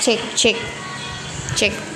check check check.